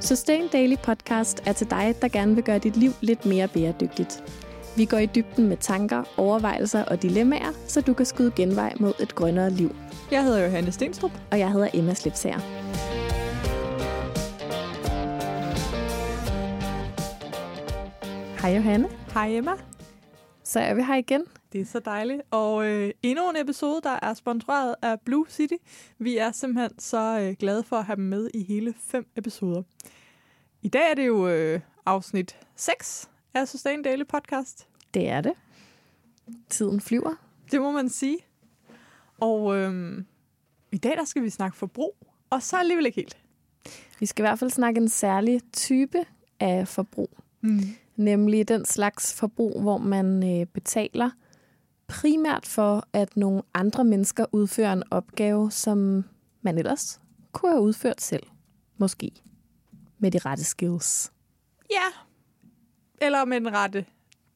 Sustain Daily Podcast er til dig, der gerne vil gøre dit liv lidt mere bæredygtigt. Vi går i dybden med tanker, overvejelser og dilemmaer, så du kan skyde genvej mod et grønnere liv. Jeg hedder Johanne Stenstrup. Og jeg hedder Emma Slipsager. Hej Johanne. Hej Emma. Så er vi her igen. Det er så dejligt. Og øh, endnu en episode, der er sponsoreret af Blue City. Vi er simpelthen så øh, glade for at have dem med i hele fem episoder. I dag er det jo øh, afsnit 6 af Sustain Daily Podcast. Det er det. Tiden flyver. Det må man sige. Og øh, i dag der skal vi snakke forbrug, og så alligevel ikke helt. Vi skal i hvert fald snakke en særlig type af forbrug. Mm. Nemlig den slags forbrug, hvor man øh, betaler primært for, at nogle andre mennesker udfører en opgave, som man ellers kunne have udført selv. Måske. Med de rette skills. Ja. Eller med den rette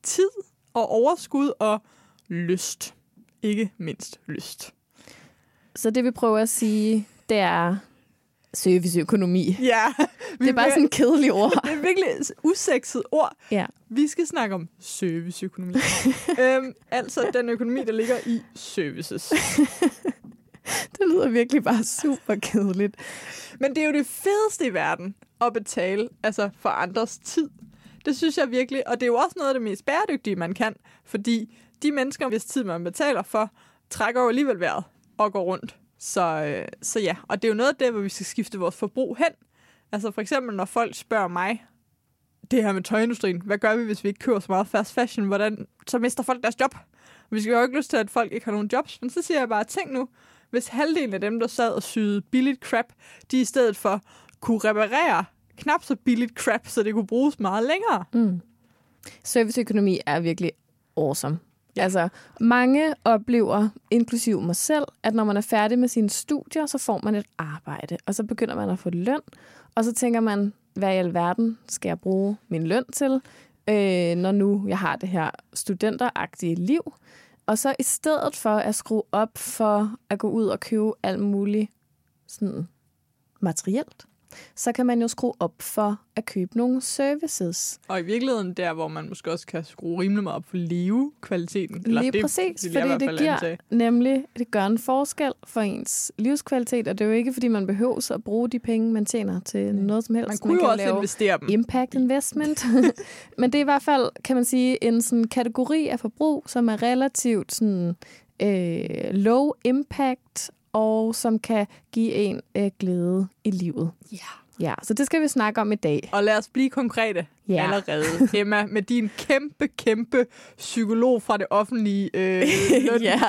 tid og overskud og lyst. Ikke mindst lyst. Så det vi prøver at sige, det er serviceøkonomi. Ja. Det er bare sådan en kedelig ord. Det er virkelig et usekset ord. Ja. Vi skal snakke om serviceøkonomi. øhm, altså den økonomi, der ligger i services. Det lyder virkelig bare super kedeligt. Men det er jo det fedeste i verden at betale altså for andres tid. Det synes jeg virkelig, og det er jo også noget af det mest bæredygtige, man kan, fordi de mennesker, hvis tid man betaler for, trækker jo alligevel vejret og går rundt. Så, øh, så ja, og det er jo noget af det, hvor vi skal skifte vores forbrug hen. Altså for eksempel, når folk spørger mig, det her med tøjindustrien, hvad gør vi, hvis vi ikke køber så meget fast fashion? Hvordan, så mister folk deres job. Vi skal jo ikke lyst til, at folk ikke har nogen jobs, men så siger jeg bare, tænk nu, hvis halvdelen af dem, der sad og syede billigt crap, de i stedet for kunne reparere knap så billigt crap, så det kunne bruges meget længere. Mm. Serviceøkonomi er virkelig awesome. Ja. Altså, mange oplever, inklusiv mig selv, at når man er færdig med sine studier, så får man et arbejde, og så begynder man at få løn, og så tænker man, hvad i alverden skal jeg bruge min løn til, øh, når nu jeg har det her studenteragtige liv. Og så i stedet for at skrue op for at gå ud og købe alt muligt sådan materielt, så kan man jo skrue op for at købe nogle services. Og i virkeligheden der, hvor man måske også kan skrue rimelig meget op for livskvaliteten. Eller Lige det, præcis, i fordi det giver antage. nemlig, det gør en forskel for ens livskvalitet, og det er jo ikke, fordi man behøver at bruge de penge, man tjener til noget som helst. Man kunne jo kan også lave investere dem. impact investment. Men det er i hvert fald, kan man sige, en sådan kategori af forbrug, som er relativt sådan, øh, low impact, og som kan give en øh, glæde i livet. Ja. Ja, så det skal vi snakke om i dag. Og lad os blive konkrete Ja. allerede. Emma, med din kæmpe, kæmpe psykolog fra det offentlige øh, løn. ja,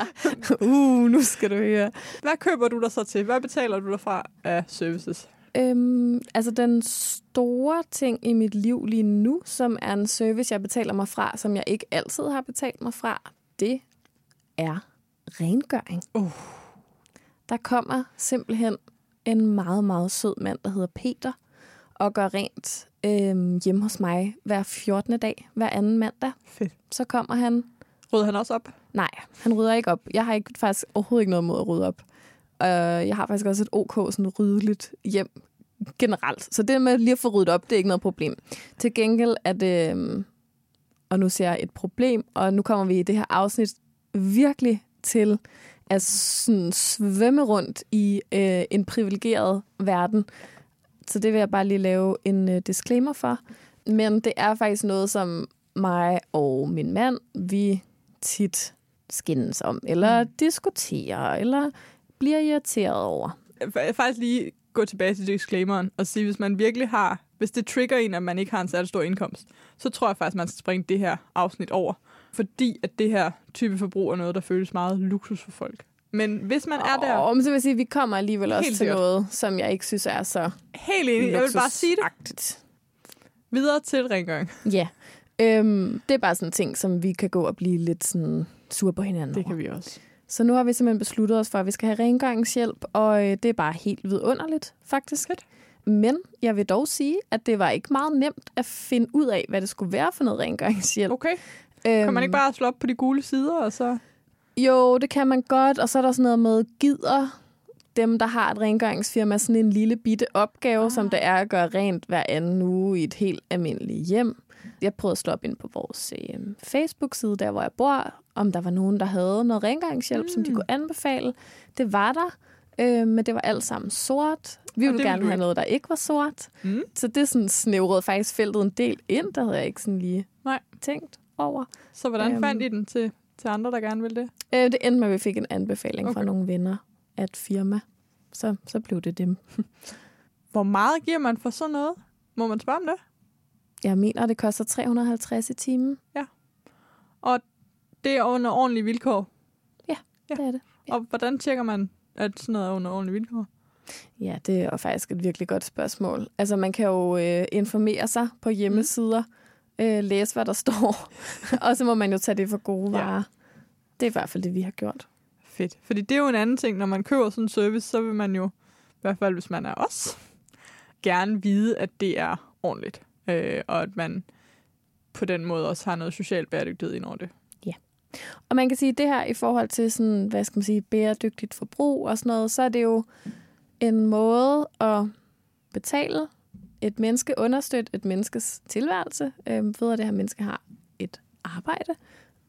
uh, nu skal du høre. Hvad køber du dig så til? Hvad betaler du dig fra af services? Øhm, altså den store ting i mit liv lige nu, som er en service, jeg betaler mig fra, som jeg ikke altid har betalt mig fra, det er rengøring. Uh. Der kommer simpelthen en meget, meget sød mand, der hedder Peter, og gør rent øhm, hjemme hos mig hver 14. dag, hver anden mandag. Fedt. Så kommer han Rydder han også op? Nej, han rydder ikke op. Jeg har ikke, faktisk overhovedet ikke noget mod at rydde op. Uh, jeg har faktisk også et OK sådan ryddeligt hjem generelt. Så det med lige at få ryddet op, det er ikke noget problem. Til gengæld er det, øhm, og nu ser jeg et problem, og nu kommer vi i det her afsnit virkelig til at sådan svømme rundt i øh, en privilegeret verden. Så det vil jeg bare lige lave en øh, disclaimer for. Men det er faktisk noget, som mig og min mand, vi tit skændes om, eller mm. diskuterer, eller bliver irriteret over. Jeg faktisk lige gå tilbage til disclaimeren og sige, hvis man virkelig har, hvis det trigger en, at man ikke har en særlig stor indkomst, så tror jeg faktisk, man skal springe det her afsnit over. Fordi at det her type forbrug er noget, der føles meget luksus for folk. Men hvis man er der... Og så vil jeg sige, at vi kommer alligevel også til sikkert. noget, som jeg ikke synes er så Helt enig, jeg vil bare sige det. Videre til rengøring. Ja. Øhm, det er bare sådan en ting, som vi kan gå og blive lidt sådan sure på hinanden Det over. kan vi også. Så nu har vi simpelthen besluttet os for, at vi skal have rengøringshjælp, og øh, det er bare helt vidunderligt, faktisk. Fedt. Men jeg vil dog sige, at det var ikke meget nemt at finde ud af, hvad det skulle være for noget rengøringshjælp. Okay. Øhm, Kan man ikke bare slå op på de gule sider, og så... Jo, det kan man godt, og så er der sådan noget med gider dem, der har et rengøringsfirma, sådan en lille bitte opgave, ah. som det er at gøre rent hver anden uge i et helt almindeligt hjem. Jeg prøvede at slå op ind på vores øh, Facebook-side, der hvor jeg bor, om der var nogen, der havde noget rengøringshjælp, mm. som de kunne anbefale. Det var der, øh, men det var alt sammen sort. Vi ville gerne have noget, der ikke var sort. Mm. Så det sådan snævrede faktisk feltet en del ind, der havde jeg ikke sådan lige Nej. tænkt over. Så hvordan øhm, fandt I den til, til andre, der gerne ville det? Øh, det endte med, at vi fik en anbefaling okay. fra nogle venner af et firma. Så, så blev det dem. Hvor meget giver man for sådan noget? Må man spørge om det? Jeg mener, det koster 350 i timen. Ja. Og det er under ordentlige vilkår? Ja, ja. det er det. Ja. Og hvordan tjekker man, at sådan noget er under ordentlige vilkår? Ja, det er faktisk et virkelig godt spørgsmål. Altså, man kan jo øh, informere sig på hjemmesider, mm. Øh, læse, hvad der står, og så må man jo tage det for gode varer. Ja. Det er i hvert fald det, vi har gjort. Fedt. Fordi det er jo en anden ting, når man køber sådan en service, så vil man jo, i hvert fald hvis man er os, gerne vide, at det er ordentligt. Øh, og at man på den måde også har noget social bæredygtighed ind over det. Ja. Og man kan sige, at det her i forhold til sådan, hvad skal man sige, bæredygtigt forbrug og sådan noget, så er det jo en måde at betale et menneske, understøtte et menneskes tilværelse, øh, ved at det her menneske har et arbejde,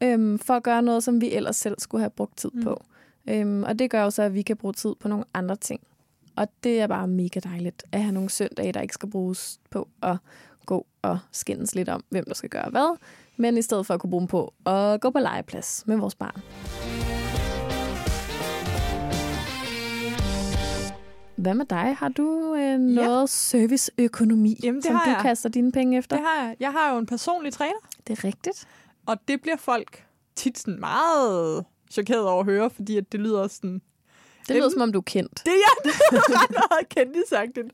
øh, for at gøre noget, som vi ellers selv skulle have brugt tid mm. på. Øh, og det gør jo så, at vi kan bruge tid på nogle andre ting. Og det er bare mega dejligt at have nogle søndage, der ikke skal bruges på at gå og skændes lidt om, hvem der skal gøre hvad, men i stedet for at kunne bruge dem på at gå på legeplads med vores barn. Hvad med dig? Har du øh, noget ja. serviceøkonomi, Jamen, det som du jeg. kaster dine penge efter? Det har jeg. Jeg har jo en personlig træner. Det er rigtigt. Og det bliver folk tit sådan meget chokeret over at høre, fordi at det lyder sådan... Det lyder, som om du er kendt. Det er jeg. ret meget kendt sagt det.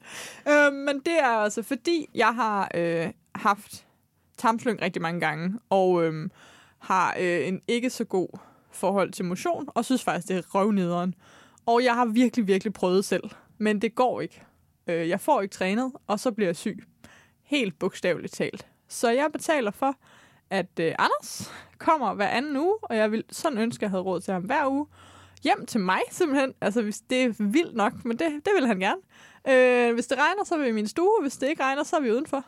Øh, men det er altså, fordi jeg har øh, haft tarmslyng rigtig mange gange, og øh, har øh, en ikke så god forhold til motion, og synes faktisk, det er røvnederen. Og jeg har virkelig, virkelig prøvet selv men det går ikke. Øh, jeg får ikke trænet, og så bliver jeg syg. Helt bogstaveligt talt. Så jeg betaler for, at øh, Anders kommer hver anden uge, og jeg vil sådan ønske, at jeg havde råd til ham hver uge. Hjem til mig simpelthen. Altså, hvis det er vildt nok, men det, det vil han gerne. Øh, hvis det regner, så er vi i min stue. Hvis det ikke regner, så er vi udenfor.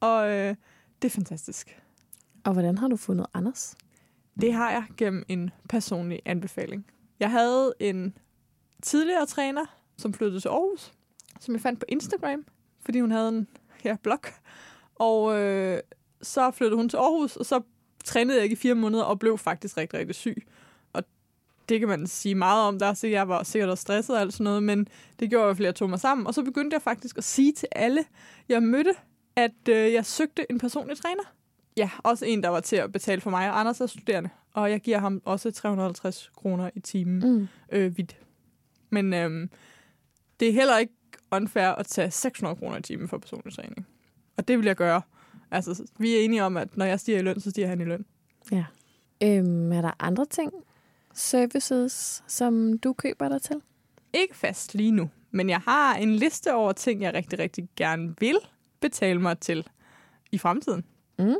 Og øh, det er fantastisk. Og hvordan har du fundet Anders? Det har jeg gennem en personlig anbefaling. Jeg havde en tidligere træner, som flyttede til Aarhus, som jeg fandt på Instagram, fordi hun havde en ja, blog. Og øh, så flyttede hun til Aarhus, og så trænede jeg ikke i fire måneder, og blev faktisk rigtig, rigtig syg. Og det kan man sige meget om der, så jeg var sikkert også stresset og alt sådan noget, men det gjorde jeg, at jeg tog mig sammen. Og så begyndte jeg faktisk at sige til alle, jeg mødte, at øh, jeg søgte en personlig træner. Ja, også en, der var til at betale for mig, og Anders er studerende. Og jeg giver ham også 350 kroner i timen mm. øh, vidt. Men øh, det er heller ikke unfair at tage 600 kroner i timen for personlig træning. Og det vil jeg gøre. Altså, vi er enige om, at når jeg stiger i løn, så stiger han i løn. Ja. Øhm, er der andre ting, services, som du køber dig til? Ikke fast lige nu, men jeg har en liste over ting, jeg rigtig, rigtig gerne vil betale mig til i fremtiden. Mm.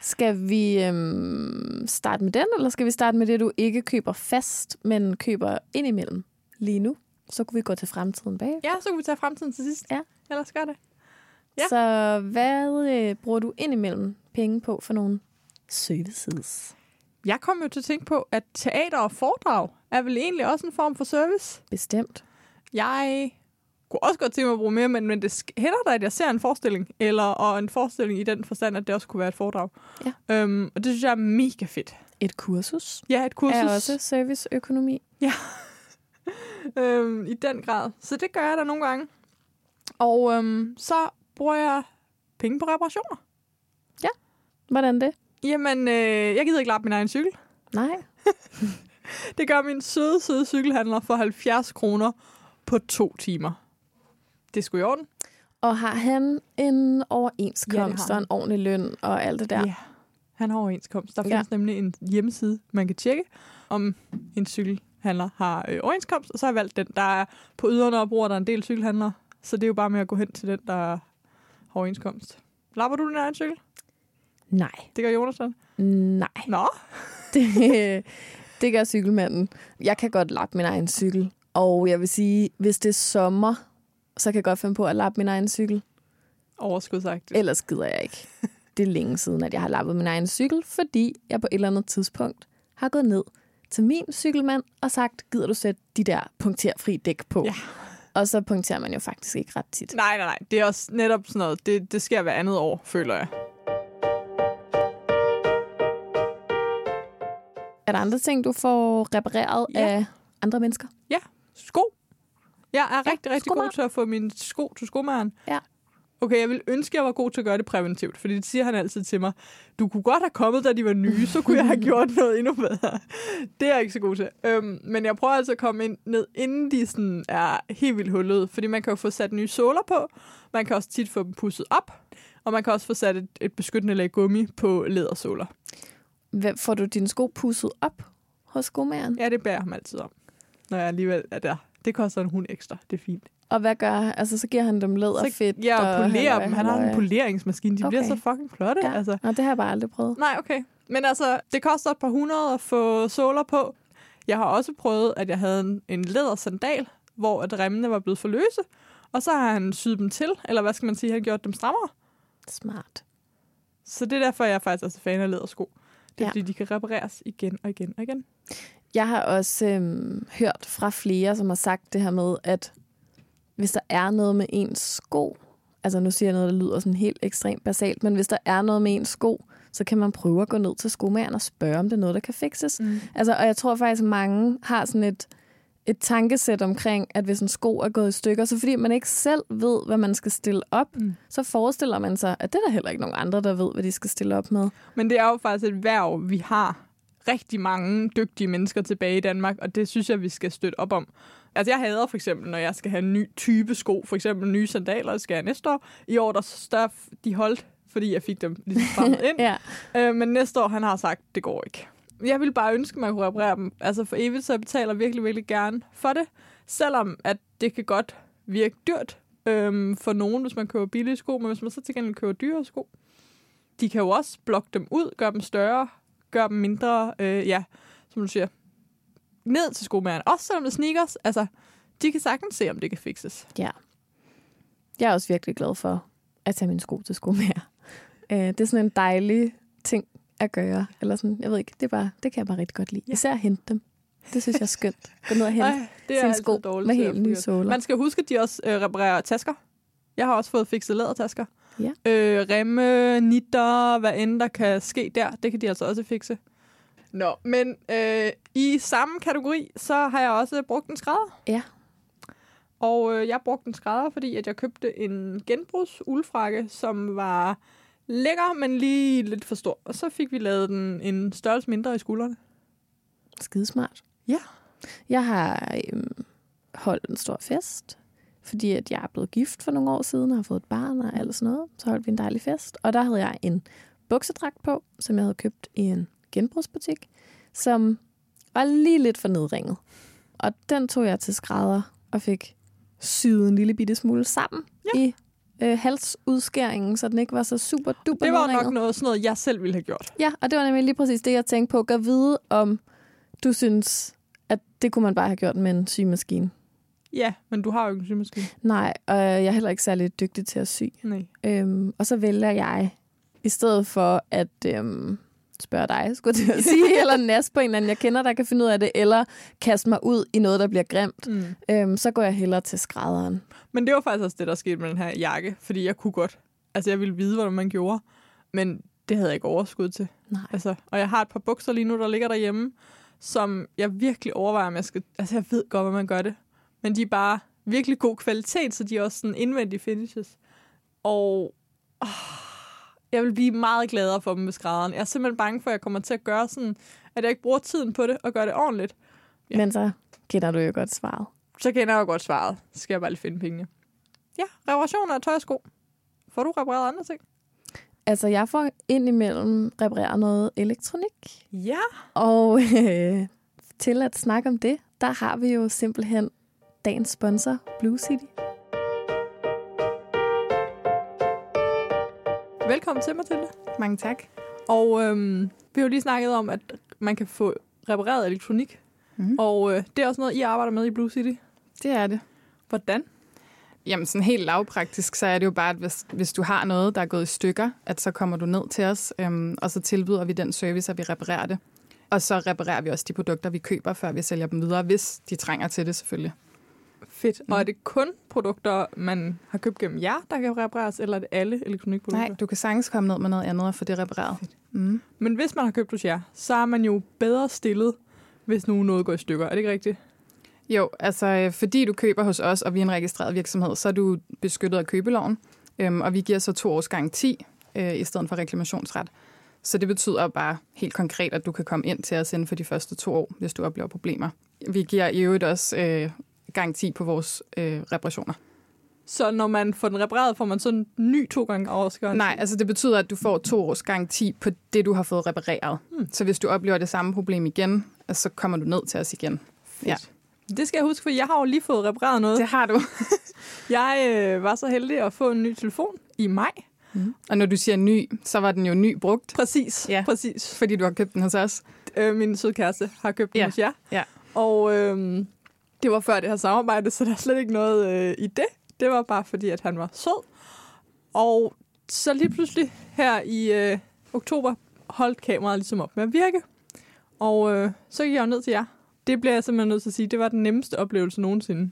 Skal vi øhm, starte med den, eller skal vi starte med det, du ikke køber fast, men køber indimellem lige nu? Så kunne vi gå til fremtiden bag. Ja, så kunne vi tage fremtiden til sidst. Ja. Ellers gør det. Ja. Så hvad øh, bruger du indimellem penge på for nogle services? Jeg kom jo til at tænke på, at teater og foredrag er vel egentlig også en form for service. Bestemt. Jeg kunne også godt tænke mig at bruge mere, men, men det hænder da, at jeg ser en forestilling, eller og en forestilling i den forstand, at det også kunne være et foredrag. Ja. Øhm, og det synes jeg er mega fedt. Et kursus. Ja, et kursus. Er også serviceøkonomi. Ja. øhm, I den grad. Så det gør jeg da nogle gange. Og øhm, så bruger jeg penge på reparationer. Ja. Hvordan det? Jamen, øh, jeg gider ikke lappe min egen cykel. Nej. det gør min søde, søde cykelhandler for 70 kroner på to timer. Det skulle i orden. Og har han en overenskomst ja, og en ordentlig løn og alt det der? Ja, han har overenskomst. Der findes ja. nemlig en hjemmeside, man kan tjekke, om en cykel cykelhandler har øh, overenskomst, og så har jeg valgt den. Der er på yderne og bruger der en del cykelhandlere, så det er jo bare med at gå hen til den, der har overenskomst. Lapper du din egen cykel? Nej. Det gør Jonathan? Nej. Nå? det, det gør cykelmanden. Jeg kan godt lappe min egen cykel, Og jeg vil sige, hvis det er sommer, så kan jeg godt finde på at lappe min egen cykel. Overskudsagtigt. Ellers gider jeg ikke. Det er længe siden, at jeg har lappet min egen cykel, fordi jeg på et eller andet tidspunkt har gået ned til min cykelmand og sagt, gider du sætte de der punkterfri dæk på? Ja. Og så punkterer man jo faktisk ikke ret tit. Nej, nej, nej. Det er også netop sådan noget. Det, det sker hver andet år, føler jeg. Er der andre ting, du får repareret Ja. af andre mennesker? Sko. Jeg er Ja, rigtig, rigtig skomager. god til at få mine sko til skomageren. Ja. Okay, jeg vil ønske, at jeg var god til at gøre det præventivt, fordi det siger han altid til mig. Du kunne godt have kommet, da de var nye, så kunne jeg have gjort noget endnu bedre. Det er jeg ikke så god til. Øhm, men jeg prøver altså at komme ind, ned, inden de sådan er helt vildt hullede, fordi man kan jo få sat nye såler på, man kan også tit få dem pusset op, og man kan også få sat et, et beskyttende lag gummi på lædersåler. Hvem får du dine sko pusset op hos skomageren? Ja, det bærer ham altid om, når jeg alligevel er der. Det koster en hund ekstra, det er fint. Og hvad gør han? Altså, så giver han dem læderfedt? ja, og polerer halløj, dem. Han har en poleringsmaskine. De okay. bliver så fucking flotte. Ja. Altså. Nå, det har jeg bare aldrig prøvet. Nej, okay. Men altså, det koster et par hundrede at få såler på. Jeg har også prøvet, at jeg havde en, en lædersandal, hvor at remmene var blevet for løse. Og så har han syet dem til, eller hvad skal man sige, han gjort dem strammere. Smart. Så det er derfor, jeg er faktisk også fan af lædersko. Det er, ja. fordi de kan repareres igen og igen og igen. Jeg har også øhm, hørt fra flere, som har sagt det her med, at hvis der er noget med ens sko, altså nu siger jeg noget, der lyder sådan helt ekstremt basalt, men hvis der er noget med ens sko, så kan man prøve at gå ned til skomageren og spørge, om det er noget, der kan fikses. Mm. Altså, og jeg tror faktisk, at mange har sådan et, et tankesæt omkring, at hvis en sko er gået i stykker, så fordi man ikke selv ved, hvad man skal stille op, Mm. så forestiller man sig, at det er der heller ikke nogen andre, der ved, hvad de skal stille op med. Men det er jo faktisk et værv, vi har rigtig mange dygtige mennesker tilbage i Danmark, og det synes jeg, vi skal støtte op om. Altså jeg hader for eksempel, når jeg skal have en ny type sko, for eksempel nye sandaler, skal jeg næste år. I år, der større, de holdt, fordi jeg fik dem ligesom strammet ind. Ja. øh, men næste år, han har sagt, det går ikke. Jeg vil bare ønske, at man kunne reparere dem. Altså for evigt, så jeg betaler virkelig, virkelig gerne for det. Selvom at det kan godt virke dyrt øhm, for nogen, hvis man køber billige sko, men hvis man så til gengæld køber dyre sko, de kan jo også blokke dem ud, gøre dem større, gøre dem mindre, øh, ja, som du siger, ned til skomageren. Også selvom det er sneakers, altså, de kan sagtens se, om det kan fikses. Ja. Jeg er også virkelig glad for at tage mine sko til skomager. Øh, det er sådan en dejlig ting at gøre. Eller sådan, jeg ved ikke, det, er bare, det kan jeg bare rigtig godt lide. Ja. Især at hente dem. Det synes jeg er skønt. Gå ned og hente Ej, det er sine altid sko dårligt med helt nye såler. Man skal huske, at de også øh, reparerer tasker. Jeg har også fået fikset lædertasker. Ja. Øh, remme, nitter, hvad end der kan ske der, det kan de altså også fikse. Nå, men øh, i samme kategori, så har jeg også brugt en skrædder. Ja. Og øh, jeg brugte en skrædder, fordi at jeg købte en genbrugs uldfrakke, som var lækker, men lige lidt for stor. Og så fik vi lavet den en størrelse mindre i skuldrene. Skidesmart. Ja. Jeg har øhm, holdt en stor fest, fordi at jeg er blevet gift for nogle år siden og har fået et barn og alt sådan noget. Så holdt vi en dejlig fest. Og der havde jeg en buksedragt på, som jeg havde købt i en genbrugsbutik, som var lige lidt for nedringet. Og den tog jeg til skrædder og fik syet en lille bitte smule sammen ja. i øh, halsudskæringen, så den ikke var så super duper Det var nedringet. nok noget, sådan noget, jeg selv ville have gjort. Ja, og det var nemlig lige præcis det, jeg tænkte på. Gør vide, om du synes, at det kunne man bare have gjort med en symaskine. Ja, men du har jo ikke en symaskine. Nej, og jeg er heller ikke særlig dygtig til at sy. Nej. Øhm, og så vælger jeg, i stedet for at øhm, spørge dig, skulle jeg sige, eller næste på en eller anden, jeg kender, der kan finde ud af det, eller kaste mig ud i noget, der bliver grimt, Mm. øhm, så går jeg hellere til skrædderen. Men det var faktisk også det, der skete med den her jakke, fordi jeg kunne godt. Altså, jeg ville vide, hvordan man gjorde, men det havde jeg ikke overskud til. Nej. Altså, og jeg har et par bukser lige nu, der ligger derhjemme, som jeg virkelig overvejer, om jeg skal... Altså, jeg ved godt, hvordan man gør det. Men de er bare virkelig god kvalitet, så de er også sådan indvendige finishes. Og åh, jeg vil blive meget gladere for dem med skrædderen. Jeg er simpelthen bange for, at jeg kommer til at gøre sådan, at jeg ikke bruger tiden på det og gøre det ordentligt. Ja. Men så kender du jo godt svaret. Så kender jeg jo godt svaret. Så skal jeg bare lige finde pengene. Ja, reparation af tøj og sko. Får du repareret andre ting? Altså, jeg får indimellem repareret noget elektronik, Ja. Og øh, til at snakke om det, der har vi jo simpelthen dagens sponsor, Blue City. Velkommen til, Mathilde. Mange tak. Og øhm, vi har jo lige snakket om, at man kan få repareret elektronik. Mhm. Og øh, det er også noget, I arbejder med i Blue City. det er det. Hvordan? Jamen sådan helt lavpraktisk, så er det jo bare, at hvis, hvis du har noget, der er gået i stykker, at så kommer du ned til os, øhm, og så tilbyder vi den service, at vi reparerer det. Og så reparerer vi også de produkter, vi køber, før vi sælger dem videre, hvis de trænger til det selvfølgelig. Fedt. Mm. Og er det kun produkter, man har købt gennem jer, der kan repareres, eller er det alle elektronikprodukter? Nej, du kan sagtens komme ned med noget andet og få det repareret. Fedt. Mm. Men hvis man har købt hos jer, så er man jo bedre stillet, hvis nu noget går i stykker. Er det ikke rigtigt? Jo, altså øh, fordi du køber hos os, og vi er en registreret virksomhed, så er du beskyttet af købeloven, øhm, og vi giver så to års garanti øh, i stedet for reklamationsret. Så det betyder bare helt konkret, at du kan komme ind til os inden for de første to år, hvis du oplever problemer. Vi giver i øvrigt også øh, garanti på vores øh, reparationer. Så når man får den repareret, får man sådan en ny to gange års garanti? Nej, altså det betyder, at du får to års garanti på det, du har fået repareret. Hmm. Så hvis du oplever det samme problem igen, altså, så kommer du ned til os igen. Fedt. Ja. Det skal jeg huske, for jeg har jo lige fået repareret noget. Det har du. Jeg øh, var så heldig at få en ny telefon i maj. Mm. Og når du siger ny, så var den jo ny brugt, Præcis, Ja. præcis. fordi du har købt den hos os. Øh, min søde kæreste har købt den Ja, hos jer. ja. Og øh, det var før det her samarbejde, så der er slet ikke noget øh, i det. Det var bare fordi, at han var sød. Og så lige pludselig her i øh, oktober holdt kameraet ligesom op med at virke. Og øh, så gik jeg jo ned til jer. Det bliver jeg simpelthen nødt til at sige, det var den nemmeste oplevelse nogensinde.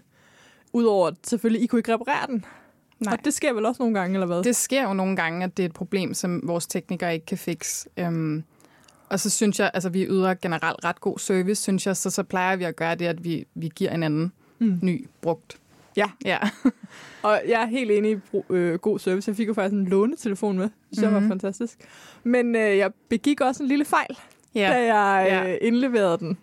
Udover at selvfølgelig, I kunne ikke reparere den. Nej. Og det sker vel også nogle gange, eller hvad? Det sker jo nogle gange, at det er et problem, som vores teknikere ikke kan fikse. Øhm, og så synes jeg, altså vi yder generelt ret god service, synes jeg, så, så plejer vi at gøre det, at vi, vi giver en anden Mm. ny brugt. Ja. Ja. Og jeg er helt enig i øh, god service. Jeg fik jo faktisk en lånetelefon med. Det mm-hmm. Mhm. var fantastisk. Men øh, jeg begik også en lille fejl, ja. da jeg øh, indleverede den.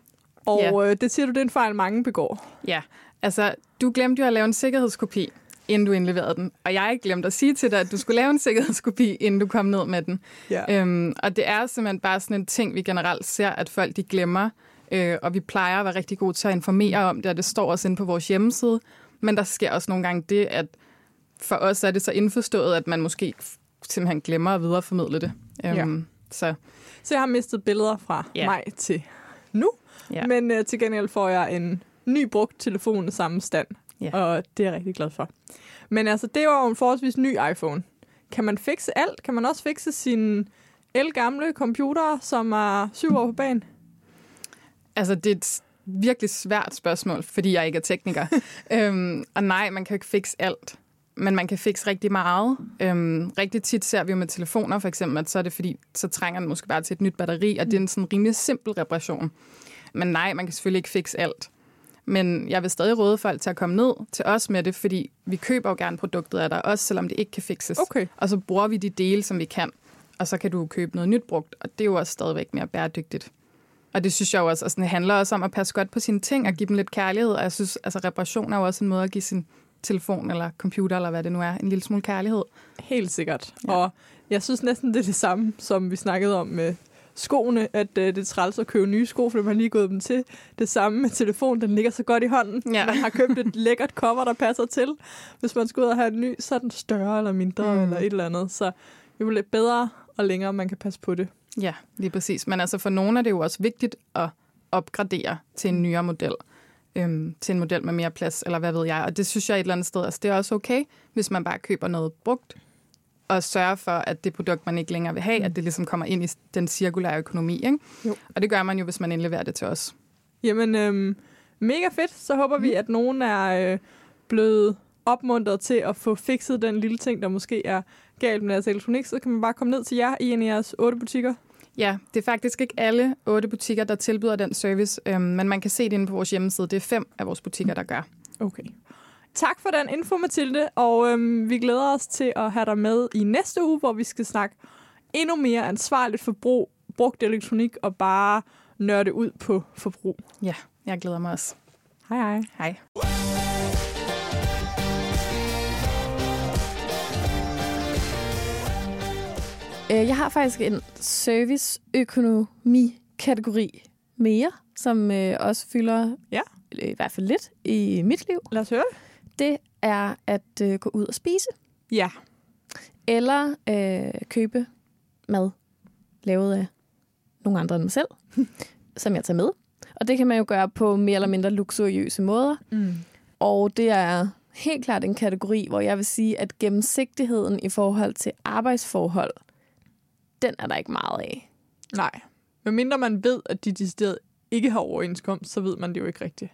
Og Ja. øh, det siger du, det er en fejl, mange begår. Ja, altså du glemte jo at lave en sikkerhedskopi, inden du indleverede den. Og jeg glemte at sige til dig, at du skulle lave en sikkerhedskopi, inden du kom ned med den. Ja. Øhm, og det er simpelthen bare sådan en ting, vi generelt ser, at folk de glemmer. Øh, og vi plejer at være rigtig gode til at informere om det, og det står også inde på vores hjemmeside. Men der sker også nogle gange det, at for os er det så indforstået, at man måske simpelthen glemmer at videreformidle det. Øhm, Så Så jeg har mistet billeder fra Ja. maj til nu. Ja. Men øh, til gengæld får jeg en ny brugt telefon i samme stand. Ja. Og det er jeg rigtig glad for. Men altså, det var jo en forholdsvis ny iPhone. Kan man fikse alt? Kan man også fikse sin el-gamle computer, som er syv år på banen? Altså, det er et virkelig svært spørgsmål, fordi jeg ikke er tekniker. øhm, og nej, man kan jo ikke fikse alt. Men man kan fikse rigtig meget. Øhm, rigtig tit ser vi jo med telefoner, for eksempel, at så er det fordi, så trænger den måske bare til et nyt batteri, og det er en sådan rimelig simpel reparation. Men nej, man kan selvfølgelig ikke fikse alt. Men jeg vil stadig råde folk til at komme ned til os med det, fordi vi køber jo gerne produktet af dig, også selvom det ikke kan fikses. Okay. Og så bruger vi de dele, som vi kan. Og så kan du købe noget nyt brugt, og det er jo også stadigvæk mere bæredygtigt. Og det synes jeg også, altså, det handler også om at passe godt på sine ting og give dem lidt kærlighed. Og jeg synes, altså reparation er jo også en måde at give sin telefon eller computer, eller hvad det nu er, en lille smule kærlighed. Helt sikkert. Ja. Og jeg synes næsten, det er det samme, som vi snakkede om med skoene, at øh, det er træls at købe nye sko, fordi man lige gået dem til. Det samme med telefonen, den ligger så godt i hånden. Ja. Man har købt et lækkert cover, der passer til. Hvis man skal ud og have en ny, så er den større eller mindre mm. eller et eller andet. Så jo lidt bedre og længere man kan passe på det. Ja, lige præcis. Men altså for nogle er det jo også vigtigt at opgradere til en nyere model. Øhm, til en model med mere plads, eller hvad ved jeg. Og det synes jeg et eller andet sted, altså det er også okay, hvis man bare køber noget brugt, og sørger for, at det produkt, man ikke længere vil have, at det ligesom kommer ind i den cirkulære økonomi. Ikke? Jo. Og det gør man jo, hvis man indleverer det til os. Jamen, øhm, mega fedt. Så håber vi, at nogen er øh, blevet opmuntret til at få fikset den lille ting, der måske er galt med deres elektronik. Så kan man bare komme ned til jer i en af jeres otte butikker. Ja, det er faktisk ikke alle otte butikker, der tilbyder den service, øhm, men man kan se det inde på vores hjemmeside. Det er fem af vores butikker, der gør. Okay. Tak for den info, Mathilde, og øhm, vi glæder os til at have dig med i næste uge, hvor vi skal snakke endnu mere ansvarligt forbrug, brugt elektronik og bare nørde ud på forbrug. Ja, jeg glæder mig også. Hej hej. Hej. Øh, Jeg har faktisk en serviceøkonomi-kategori mere, som øh, også fylder Ja. øh, i hvert fald lidt i mit liv. Lad os høre det. Er at øh, gå ud og spise, Ja. eller øh, købe mad lavet af nogle andre end mig selv, som jeg tager med. Og det kan man jo gøre på mere eller mindre luksuriøse måder. Mm. Og det er helt klart en kategori, hvor jeg vil sige, at gennemsigtigheden i forhold til arbejdsforhold, den er der ikke meget af. Nej. Men mindre man ved, at de decideret ikke har overenskomst, så ved man det jo ikke rigtigt.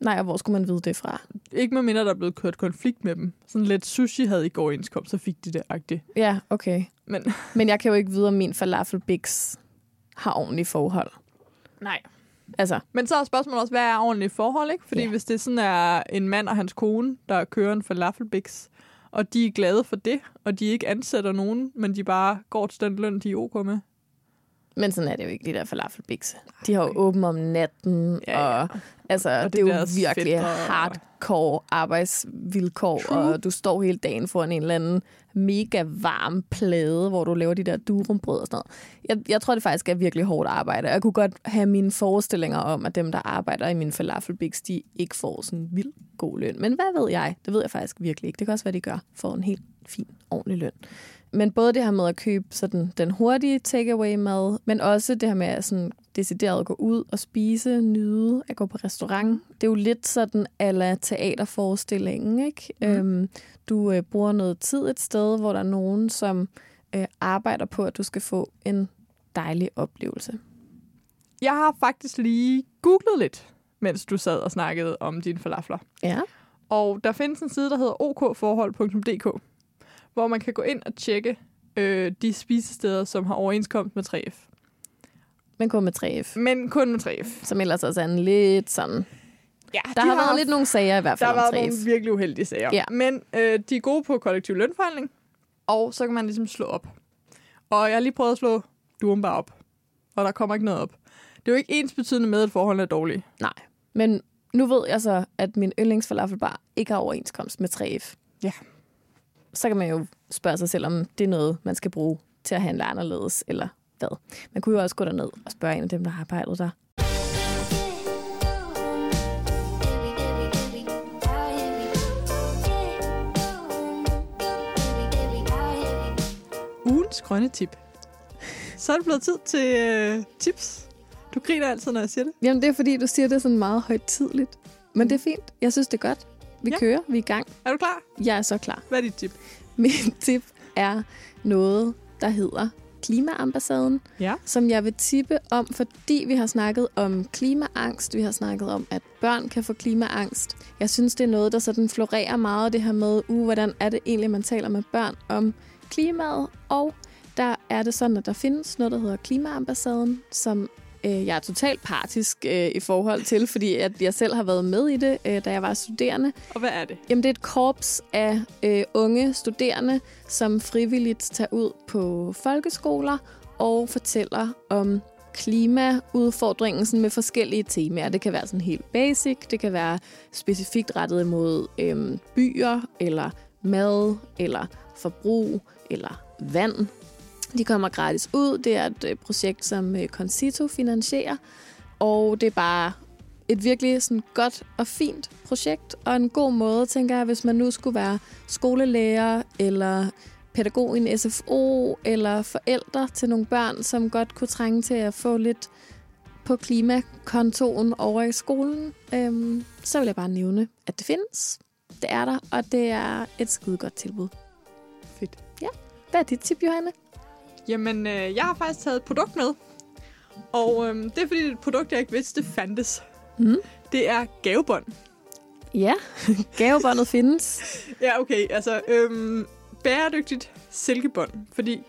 Nej, og hvor skulle man vide det fra? Ikke med mindre, der er blevet kørt konflikt med dem. Sådan lidt sushi havde ikke overenskomst, så fik de det agtigt. Ja, okay. Men Men jeg kan jo ikke vide, om min falafel Bix har ordentlige forhold. nej. Altså, Men så er spørgsmålet også, hvad er ordentligt forhold, ikke? Fordi Ja. hvis det sådan er en mand og hans kone, der kører en falafelbiks, og de er glade for det, og de ikke ansætter nogen, men de bare går til den løn, de er ok med. Men sådan er det jo ikke, de der falafel Bix. De har jo åbent om natten, Ja, ja. og altså, Og det, det er jo virkelig fætre og- hardcore arbejdsvilkår, True. og du står hele dagen foran en eller anden mega varm plade, hvor du laver de der durumbrød og sådan noget. Jeg, jeg tror, det faktisk er virkelig hårdt arbejde. Jeg kunne godt have mine forestillinger om, at dem, der arbejder i min falafelbiks, de ikke får sådan vild god løn. Men hvad ved jeg? Det ved jeg faktisk virkelig ikke. Det kan også være, de gør for en helt fin, ordentlig løn. Men både det her med at købe sådan, den hurtige takeaway-mad, men også det her med at sådan, decideret at gå ud og spise, nyde, at gå på restaurant. Det er jo lidt sådan ala teaterforestillingen, ikke? Mm. Øhm, du øh, bruger noget tid et sted, hvor der er nogen, som øh, arbejder på, at du skal få en dejlig oplevelse. Jeg har faktisk lige googlet lidt, mens du sad og snakkede om dine falafler. Ja. Og der findes en side, der hedder okforhold.dk, hvor man kan gå ind og tjekke øh, de spisesteder, som har overenskomst med 3F. Men kun med 3F, Men kun med 3F. som ellers også er en lidt sådan... Ja, Der har været lidt nogle sager i hvert Der fald har om været 3F. nogle virkelig uheldige sager. Ja. Men øh, de er gode på kollektiv lønforhandling, og så kan man ligesom slå op. Og jeg har lige prøvet at slå durum bare op, og der kommer ikke noget op. Det er jo ikke ens betydende med, at forholdene er dårlige. Nej, men nu ved jeg så, at min yndlingsfalafelbar ikke har overenskomst med 3F. Ja. Så kan man jo spørge sig selv, om det er noget, man skal bruge til at handle anderledes, eller hvad. Man kunne jo også gå derned og spørge en af dem, der har arbejdet der. Ugens grønne tip. Så er det blevet tid til øh, tips. Du griner altid, når jeg siger det. Jamen, det er fordi, du siger det sådan meget højtidligt. Men det er fint. Jeg synes, det er godt. Vi Ja. kører. Vi er i gang. Er du klar? Jeg er så klar. Hvad er dit tip? Min tip er noget, der hedder Klimaambassaden, Ja. som jeg vil tippe om, fordi vi har snakket om klimaangst. Vi har snakket om, at børn kan få klimaangst. Jeg synes, det er noget, der sådan florerer meget, det her med, uh, hvordan er det egentlig, man taler med børn om klimaet. Og der er det sådan, at der findes noget, der hedder Klimaambassaden, som øh, jeg er totalt partisk øh, i forhold til, fordi at jeg selv har været med i det, øh, da jeg var studerende. Og hvad er det? Jamen, det er et korps af øh, unge studerende, som frivilligt tager ud på folkeskoler og fortæller om klimaudfordringen sådan med forskellige temaer. Det kan være sådan helt basic, det kan være specifikt rettet imod øhm, byer, eller mad, eller forbrug, eller vand. De kommer gratis ud. Det er et øh, projekt, som øh, Concito finansierer, og det er bare et virkelig sådan godt og fint projekt, og en god måde, tænker jeg, hvis man nu skulle være skolelærer, eller pædagog i en SFO, eller forældre til nogle børn, som godt kunne trænge til at få lidt på klimakontoen over i skolen, øhm, så vil jeg bare nævne, at det findes. Det er der, og det er et skide godt tilbud. Fedt. Hvad er dit tip, Johanne? Jamen, øh, jeg har faktisk taget et produkt med. Og øh, det er fordi, det er et produkt, jeg ikke vidste fandtes. Mm. Det er gavebånd. Ja, gavebåndet findes. Ja, okay. Altså, øhm, bæredygtigt silkebånd. Fordi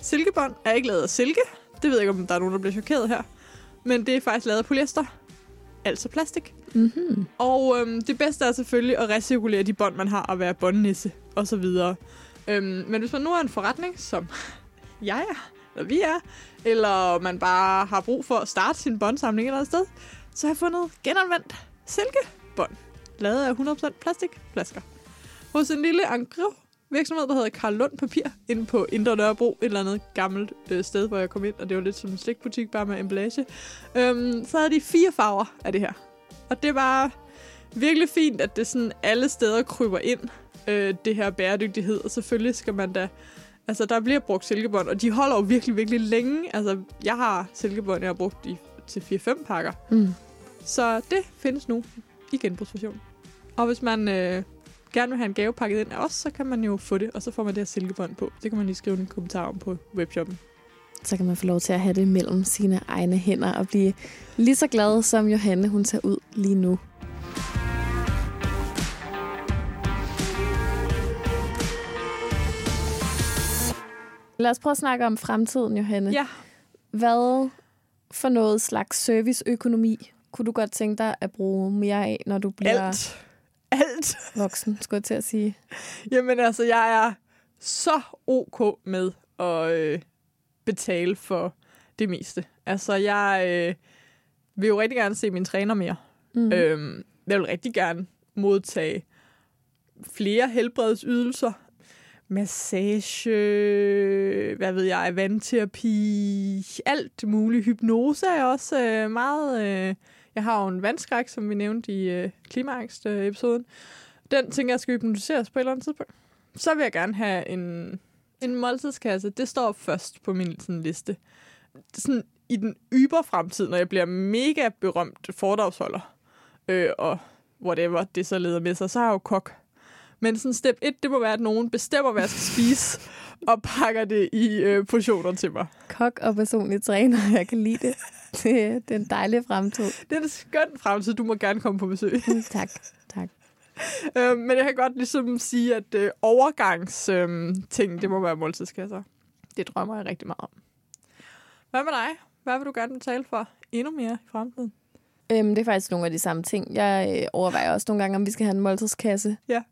silkebånd er ikke lavet af silke. Det ved jeg ikke, om der er nogen, der bliver chokeret her. Men det er faktisk lavet af polyester. Altså plastik. Mm-hmm. Og øhm, det bedste er selvfølgelig at recirkulere de bånd, man har, og være båndnisse og så videre. Øhm, men hvis man nu er en forretning, som jeg er, eller vi er, eller man bare har brug for at starte sin båndsamling et eller andet sted, så har jeg fundet genanvendt silkebånd, lavet af 100% plastikflasker. Hos en lille engros virksomhed, der hedder Karl Lund Papir, inde på Indre Nørrebro, et eller andet gammelt øh, sted, hvor jeg kom ind, og det var lidt som en slikbutik, bare med emballage. Øhm, så havde de fire farver af det her. Og det var virkelig fint, at det sådan alle steder kryber ind, øh, det her bæredygtighed. Og selvfølgelig skal man da... Altså, der bliver brugt silkebånd, og de holder jo virkelig, virkelig længe. Altså, jeg har silkebånd, jeg har brugt i, til 4-5 pakker. Mm. Så det findes nu i genbrugsversion. Og hvis man øh, gerne vil have en gave pakket ind af os, så kan man jo få det, og så får man det her silkebånd på. Det kan man lige skrive en kommentar om på webshoppen. Så kan man få lov til at have det mellem sine egne hænder og blive lige så glad, som Johanne hun ser ud lige nu. Lad os prøve at snakke om fremtiden, Johanne. Ja. Hvad for noget slags serviceøkonomi kunne du godt tænke dig at bruge mere af, når du bliver Alt. Alt. voksen, skulle jeg til at sige? Jamen altså, jeg er så ok med at øh, betale for det meste. Altså, jeg øh, vil jo rigtig gerne se min træner mere. Mm. Øhm, jeg vil rigtig gerne modtage flere helbredsydelser. Massage, hvad ved jeg, vandterapi, alt muligt. Hypnose er også øh, meget... Øh, jeg har jo en vandskræk, som vi nævnte i øh, klimaangst-episoden. Den tænker jeg skal hypnotiseres på et eller andet tidspunkt. Så vil jeg gerne have en, en måltidskasse. Det står først på min sådan, liste. Sådan i den yber fremtid, når jeg bliver mega berømt foredragsholder, øh, og whatever det så leder med sig, så har jeg jo kok. Men sådan step 1, det må være, at nogen bestemmer, hvad jeg skal spise, og pakker det i øh, portioner til mig. Kok og personlig træner, jeg kan lide det. Det, det er en dejlig fremtid. Det er en skøn fremtid, du må gerne komme på besøg. Mm, Tak, tak. øh, men jeg kan godt ligesom sige, at øh, overgangs øh, ting, det må være måltidskasser. Det drømmer jeg rigtig meget om. Hvad med dig? Hvad vil du gerne betale for endnu mere i fremtiden? Øhm, det er faktisk nogle af de samme ting. Jeg øh, overvejer også nogle gange, om vi skal have en måltidskasse. Ja.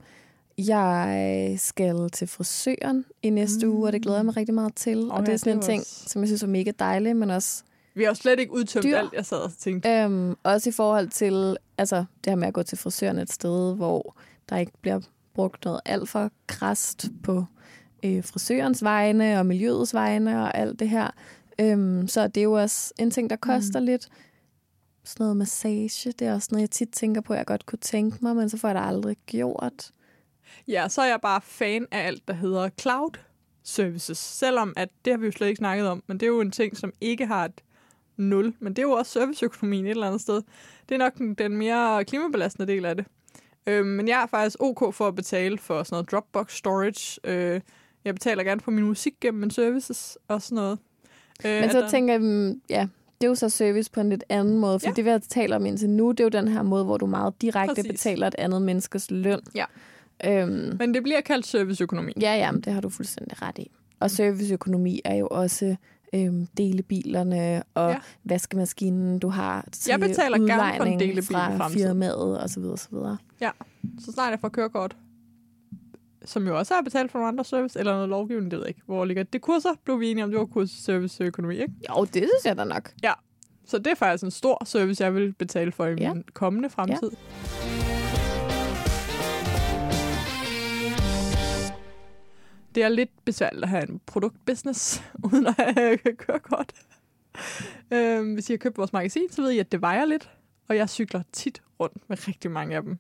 Jeg skal til frisøren i næste mm. uge, og det glæder jeg mig rigtig meget til. Åh og det er sådan en det er ting, også- som jeg synes er mega dejlig, men også, Vi har jo slet ikke udtømt Dyr. alt, jeg sad og tænkte. øhm, også i forhold til altså, det her med at gå til frisøren et sted, hvor der ikke bliver brugt noget alt for krast på øh, frisørens vegne og miljøets vegne og alt det her. Øhm, så det er jo også en ting, der koster mm. lidt. Sådan noget massage, det er også noget, jeg tit tænker på, jeg godt kunne tænke mig, men så får jeg det aldrig gjort. Ja, så er jeg bare fan af alt, der hedder cloud services. Selvom at det har vi jo slet ikke snakket om, men det er jo en ting, som ikke har et nul. Men det er jo også serviceøkonomien et eller andet sted. Det er nok den, den mere klimabelastende del af det. Øh, men jeg er faktisk ok for at betale for sådan noget Dropbox storage. Øh, jeg betaler gerne for min musik gennem min services og sådan noget. Øh, Men så der- tænker jeg, mm, ja, det er jo så service på en lidt anden måde, for Ja. det vi har talt om indtil nu, det er jo den her måde, hvor du meget direkte. Præcis. betaler et andet menneskes løn. Ja. Øhm, Men det bliver kaldt serviceøkonomi. ja, ja, det har du fuldstændig ret i. Og serviceøkonomi er jo også øhm, delebilerne og Ja. ja. vaskemaskinen, du har til Jeg betaler gerne for en delebil fra firmaet og så videre, så videre. Så snart jeg får kørekort, som jo også har betalt for nogle andre service, eller noget lovgivning, det ved jeg ikke. Hvor ligger det kurser? Blev vi enige om, det var kurs serviceøkonomi, ikke? Jo, det synes jeg da nok. Så det er faktisk en stor service, jeg vil betale for i Ja. min kommende fremtid. Det er lidt besværligt at have en produktbusiness, uden at have kørekort. øhm, hvis I har købt vores magasin, så ved I, at det vejer lidt. Og jeg cykler tit rundt med rigtig mange af dem.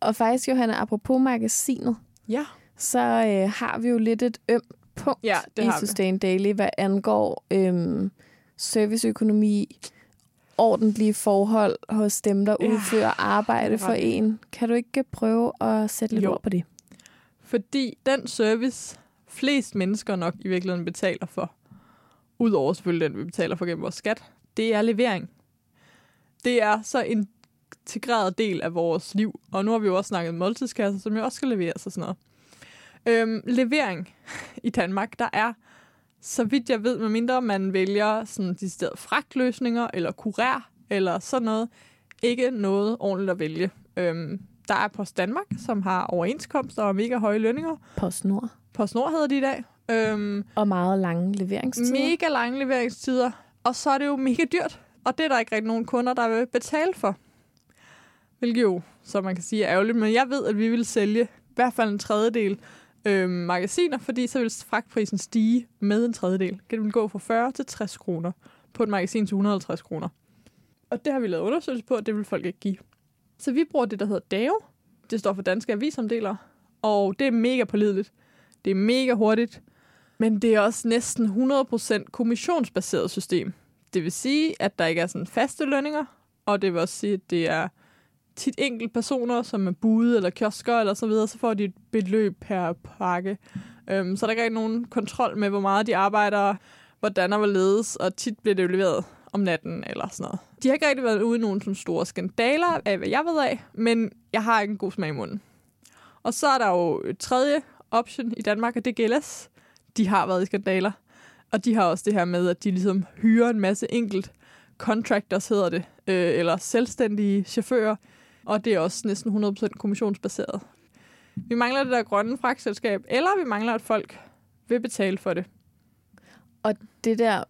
Og faktisk, Johanna, apropos magasinet, Ja. så øh, har vi jo lidt et ømt punkt Ja, det i har vi. Sustain Daily, hvad angår øhm, serviceøkonomi, ordentlige forhold hos dem, der Ja, udfører arbejde for en. Kan du ikke prøve at sætte lidt Jo. ord på det? Fordi den service, flest mennesker nok i virkeligheden betaler for, udover selvfølgelig den, vi betaler for gennem vores skat, det er levering. Det er så en integreret del af vores liv. Og nu har vi jo også snakket måltidskasser, som jo også skal leveres og sådan noget. Øhm, levering i Danmark, der er, så vidt jeg ved, medmindre man vælger sådan de steder fragtløsninger eller kurér eller sådan noget, ikke noget ordentligt at vælge. Øhm, der er Post Danmark, som har overenskomster og mega høje lønninger. PostNord. PostNord hedder de i dag. Øhm, Og meget lange leveringstider. mega lange leveringstider. Og så er det jo mega dyrt. Og det er der ikke rigtig nogen kunder, der vil betale for. Hvilket jo, så man kan sige, er ærgerligt. Men jeg ved, at vi vil sælge i hvert fald en tredjedel øhm, magasiner, fordi så vil fragtprisen stige med en tredjedel. Det vil gå fra 40 til 60 kroner på et magasin til 150 kroner. Og det har vi lavet undersøgelse på, og det vil folk ikke give. Så vi bruger det, der hedder DAO. Det står for Danske Avisomdelere. Og det er mega pålideligt. Det er mega hurtigt. Men det er også næsten 100% kommissionsbaseret system. Det vil sige, at der ikke er sådan faste lønninger, og det vil også sige, at det er tit enkelt personer, som er bude eller kiosker eller så videre, så får de et beløb per pakke. Øhm, så der er ikke nogen kontrol med, hvor meget de arbejder, hvordan og hvorledes, og tit bliver det jo leveret om natten eller sådan noget. De har ikke rigtig været ude i nogen sådan store skandaler, af hvad jeg ved af, men jeg har ikke en god smag i munden. Og så er der jo et tredje option i Danmark, og det GLS. De har været i skandaler. Og de har også det her med, at de ligesom hyrer en masse enkelt contractors, hedder det, øh, eller selvstændige chauffører. Og det er også næsten 100% kommissionsbaseret. Vi mangler det der grønne fragtselskab, eller vi mangler, at folk vil betale for det. Og det der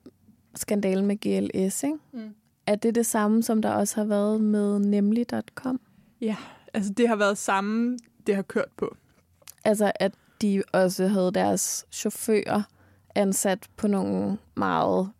skandalen med GLS, ikke? Mm. er det det samme, som der også har været med nemlig.com? Ja, altså det har været samme, det har kørt på. Altså, at de også havde deres chauffører ansat på nogle meget...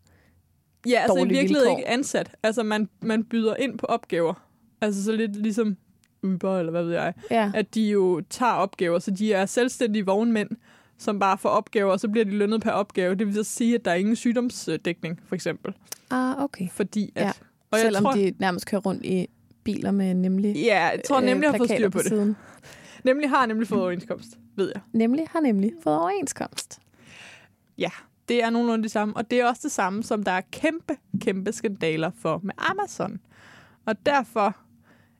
Ja, altså i virkeligheden vilkår. ikke ansat. Altså man, man byder ind på opgaver. Altså så lidt ligesom Uber, eller hvad ved jeg. Ja, At de jo tager opgaver, så de er selvstændige vognmænd, som bare får opgaver, og så bliver de lønnet per opgave. Det vil så sige, at der er ingen sygdomsdækning, for eksempel. ah, okay. Fordi at... Ja. Og jeg Selvom tror, de nærmest kører rundt i biler med nemlig... Ja, jeg tror nemlig, jeg har fået styr på det. Siden. Nemlig har nemlig fået overenskomst, ved jeg. Nemlig har nemlig fået overenskomst. Ja, det er nogenlunde det samme. Og det er også det samme, som der er kæmpe, kæmpe skandaler for med Amazon. Og derfor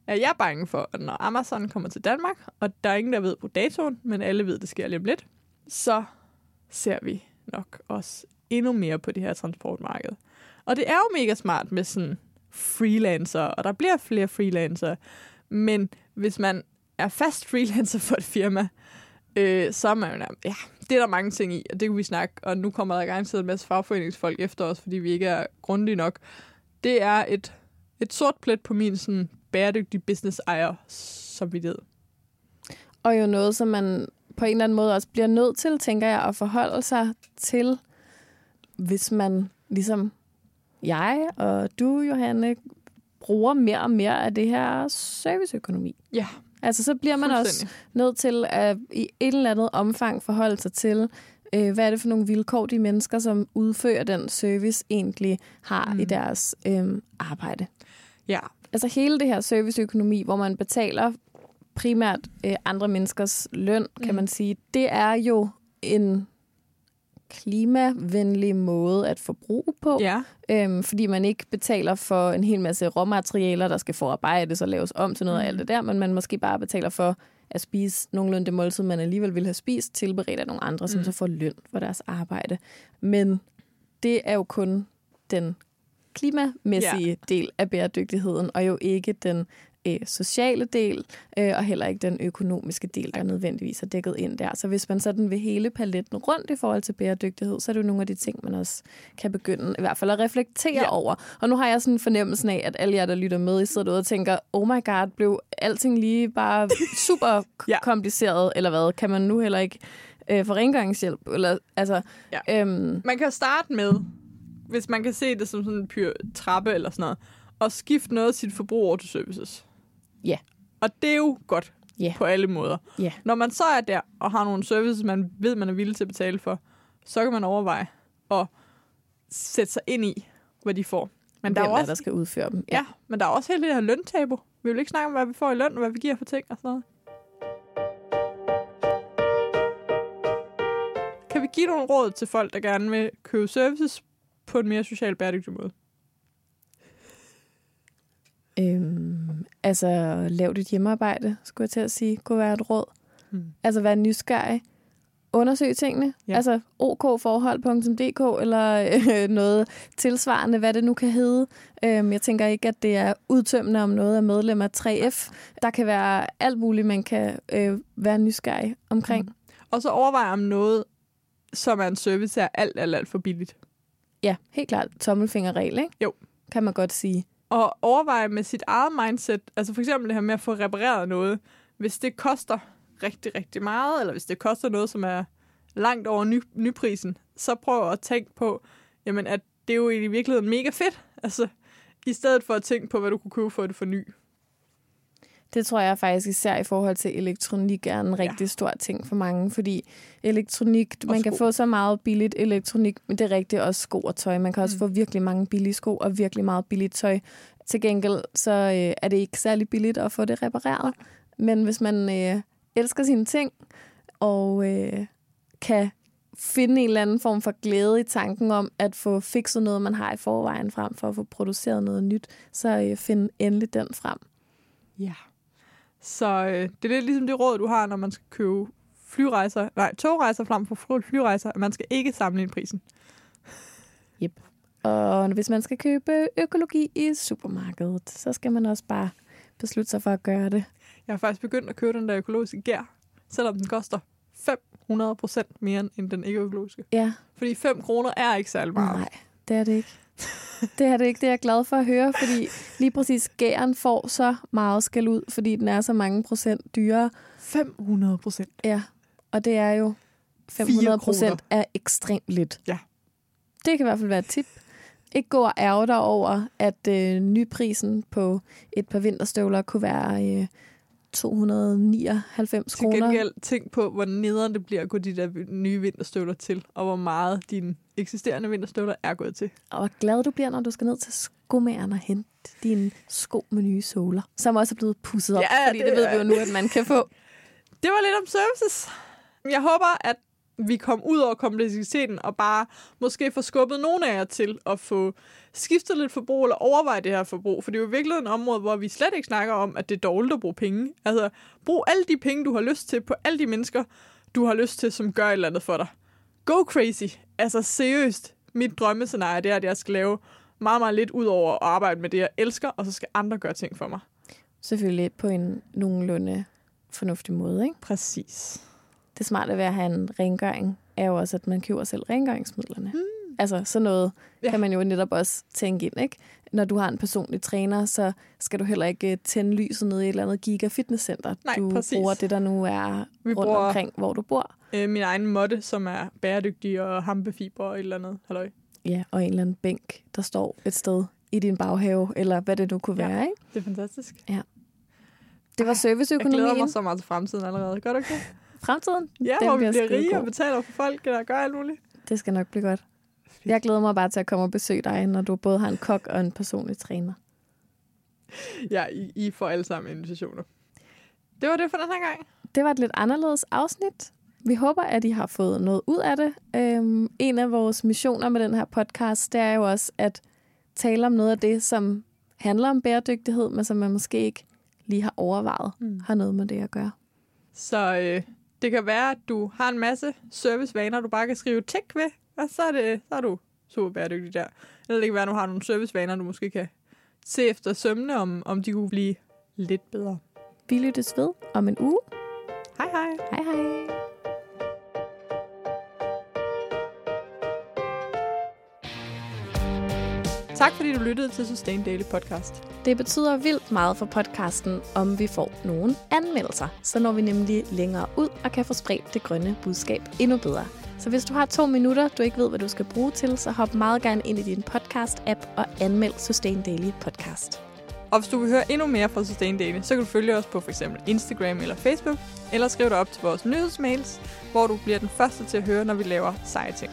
er jeg bange for, at når Amazon kommer til Danmark, og der er ingen, der ved på datoen, men alle ved, det sker lige om lidt, så ser vi nok også endnu mere på det her transportmarked. Og det er jo mega smart med sådan freelancer, og der bliver flere freelancer. Men hvis man er fast freelancer for et firma, øh, så er man jo nærmest, ja, det er der mange ting i, og det kan vi snakke, og nu kommer der garanteret en masse fagforeningsfolk efter os, fordi vi ikke er grundige nok. Det er et, et sort plet på min sådan, bæredygtige business ejer samvittighed. Og jo noget, som man på en eller anden måde også bliver nødt til, tænker jeg, at forholde sig til, hvis man ligesom jeg og du, Johanne, bruger mere og mere af det her serviceøkonomi. Ja, Altså, så bliver man også nødt til at i et eller andet omfang forholde sig til, øh, hvad er det for nogle vilkår, de mennesker, som udfører den service, egentlig har mm. i deres øh, arbejde. Ja, Altså hele det her serviceøkonomi, hvor man betaler primært øh, andre menneskers løn, kan Mm. man sige, det er jo en klimavenlig måde at forbruge på, ja. øhm, fordi man ikke betaler for en hel masse råmaterialer, der skal forarbejdes og laves om til noget mm. af alt det der, men man måske bare betaler for at spise nogenlunde det måltid, man alligevel ville have spist, tilberedt af nogle andre, mm. som så får løn for deres arbejde. Men det er jo kun den klimamæssige ja. del af bæredygtigheden, og jo ikke den øh, sociale del, øh, og heller ikke den økonomiske del, der nødvendigvis er dækket ind der. Så hvis man sådan vil hele paletten rundt i forhold til bæredygtighed, så er det jo nogle af de ting, man også kan begynde i hvert fald at reflektere ja. Over. Og nu har jeg sådan en fornemmelse af, at alle jer, der lytter med, I sidder derude og tænker, oh my god, blev alting lige bare super Ja. kompliceret, eller hvad? Kan man nu heller ikke øh, få rengøringshjælp? Eller, altså, Ja. øhm, Man kan starte med, hvis man kan se det som sådan en pyr trappe eller sådan noget, og skifte noget af sit forbrug over til services. Ja. Og det er jo godt Ja. på alle måder. Ja. Når man så er der og har nogle services, man ved, man er villig til at betale for, så kan man overveje at sætte sig ind i, hvad de får. Men der er, hvem er, også, der skal udføre dem? ja, men der er også hele det her løntabo. Vi vil ikke snakke om, hvad vi får i løn, og hvad vi giver for ting og sådan noget. Kan vi give nogle råd til folk, der gerne vil købe services på en mere socialt bæredygtig måde? Øhm, altså, lav dit hjemmearbejde, skulle jeg til at sige, kunne være et råd. Hmm. Altså, vær nysgerrig. Undersøg tingene. Ja. Altså, okforhold.dk eller øh, noget tilsvarende, hvad det nu kan hedde. Øhm, jeg tænker ikke, at det er udtømmende om noget af medlem af 3F. Der kan være alt muligt, man kan øh, være nysgerrig omkring. Mm. Og så overvej om noget, som er en service, er alt, alt, alt for billigt. Ja, helt klart. Tommelfingerregel, ikke? Jo. Kan man godt sige. Og overveje med sit eget mindset, altså for eksempel det her med at få repareret noget, hvis det koster rigtig, rigtig meget, eller hvis det koster noget, som er langt over ny, nyprisen, så prøv at tænke på, jamen, at det er jo i virkeligheden mega fedt. Altså, i stedet for at tænke på, hvad du kunne købe for det for ny. Det tror jeg faktisk især i forhold til elektronik er en rigtig Ja. stor ting for mange, fordi elektronik, Og man kan sko. få så meget billigt elektronik, men det er rigtigt også sko og tøj. Man kan også Mm. få virkelig mange billige sko og virkelig meget billigt tøj. Til gengæld så øh, er det ikke særlig billigt at få det repareret. Men hvis man øh, elsker sine ting og øh, kan finde en eller anden form for glæde i tanken om at få fikset noget, man har i forvejen, frem for at få produceret noget nyt, så øh, find endelig den frem. Ja. Så øh, det er lidt ligesom det råd, du har, når man skal købe flyrejser, nej, togrejser frem for fly- flyrejser, at man skal ikke sammenligne prisen. Og hvis man skal købe økologi i supermarkedet, så skal man også bare beslutte sig for at gøre det. Jeg har faktisk begyndt at købe den der økologiske gær, selvom den koster 500 procent mere end den ikke økologiske. Ja, Fordi 5 kroner er ikke særlig meget. nej, det er det ikke. Det er det ikke. Det er jeg glad for at høre, fordi lige præcis gæren får så meget skal ud, fordi den er så mange procent dyrere. 500 procent. Ja, og det er jo 500 procent er ekstremt lidt. Ja. Det kan i hvert fald være et tip. Ikke gå og ærge dig over, at øh, nyprisen på et par vinterstøvler kunne være øh, 299 Til kroner. gengæld tænk på, hvor nederen det bliver at gå de der nye vinterstøvler til, og hvor meget dine eksisterende vinterstøvler er gået til. Og glad du bliver, når du skal ned til skomageren og hente dine sko med nye såler, som også er blevet pusset op, Ja, fordi det, det ved vi jo nu, at man kan få. Det var lidt om services. Jeg håber, at vi kom ud over kompleksiteten og bare måske få skubbet nogen af jer til at få skiftet lidt forbrug eller overveje det her forbrug. For det er jo virkelig et område, hvor vi slet ikke snakker om, at det er dårligt at bruge penge. Altså, brug alle de penge, du har lyst til på alle de mennesker, du har lyst til, som gør et eller andet for dig. Go crazy. Altså seriøst. Mit drømmescenarie det er, at jeg skal lave meget, meget lidt ud over at arbejde med det, jeg elsker, og så skal andre gøre ting for mig. Selvfølgelig på en nogenlunde fornuftig måde. Ikke? Præcis. Det smarte ved at have en rengøring er jo også, at man køber selv rengøringsmidlerne. Mm. Altså sådan noget Ja. kan man jo netop også tænke ind. Ikke? Når du har en personlig træner, så skal du heller ikke øh, tænde lyset nede i et eller andet giga fitnesscenter. Nej, du præcis. bruger det, der nu er Vi rundt bruger- omkring, hvor du bor. øh, min egen måtte, som er bæredygtig og hampefiber og et eller andet. Halløj. Ja, og en eller anden bænk, der står et sted i din baghave, eller hvad det nu kunne Ja. være. Ikke? Det er fantastisk. Det var Jeg glæder serviceøkonomien. mig så meget til fremtiden allerede. Gør du ikke det? Fremtiden, Ja, Den hvor vi bliver bliver rige og betaler for folk, der gør alt muligt. det skal nok blive godt. Jeg glæder mig bare til at komme og besøge dig, når du både har en kok og en personlig træner. Ja, I, I får alle sammen invitationer. Det var det for den her gang. Det var et lidt anderledes afsnit. Vi håber, at I har fået noget ud af det. Øhm, en af vores missioner med den her podcast, det er jo også at tale om noget af det, som handler om bæredygtighed, men som man måske ikke lige har overvejet, Mm. har noget med det at gøre. Så øh, det kan være, at du har en masse servicevaner, du bare kan skrive tjek ved, og så er, det, så er du super bæredygtig der. Eller det kan være, at du har nogle servicevaner, du måske kan se efter sømne, om, om de kunne blive lidt bedre. Vi lyttes ved om en uge. Hej hej! Hej hej! Tak fordi du lyttede til Sustain Daily Podcast. Det betyder vildt meget for podcasten, om vi får nogle anmeldelser. Så når vi nemlig længere ud og kan få spredt det grønne budskab endnu bedre. Så hvis du har to minutter, du ikke ved, hvad du skal bruge til, så hop meget gerne ind i din podcast-app og anmeld Sustain Daily Podcast. Og hvis du vil høre endnu mere fra Sustain Daily, så kan du følge os på f.eks. Instagram eller Facebook, eller skriv dig op til vores nyhedsmails, hvor du bliver den første til at høre, når vi laver seje ting.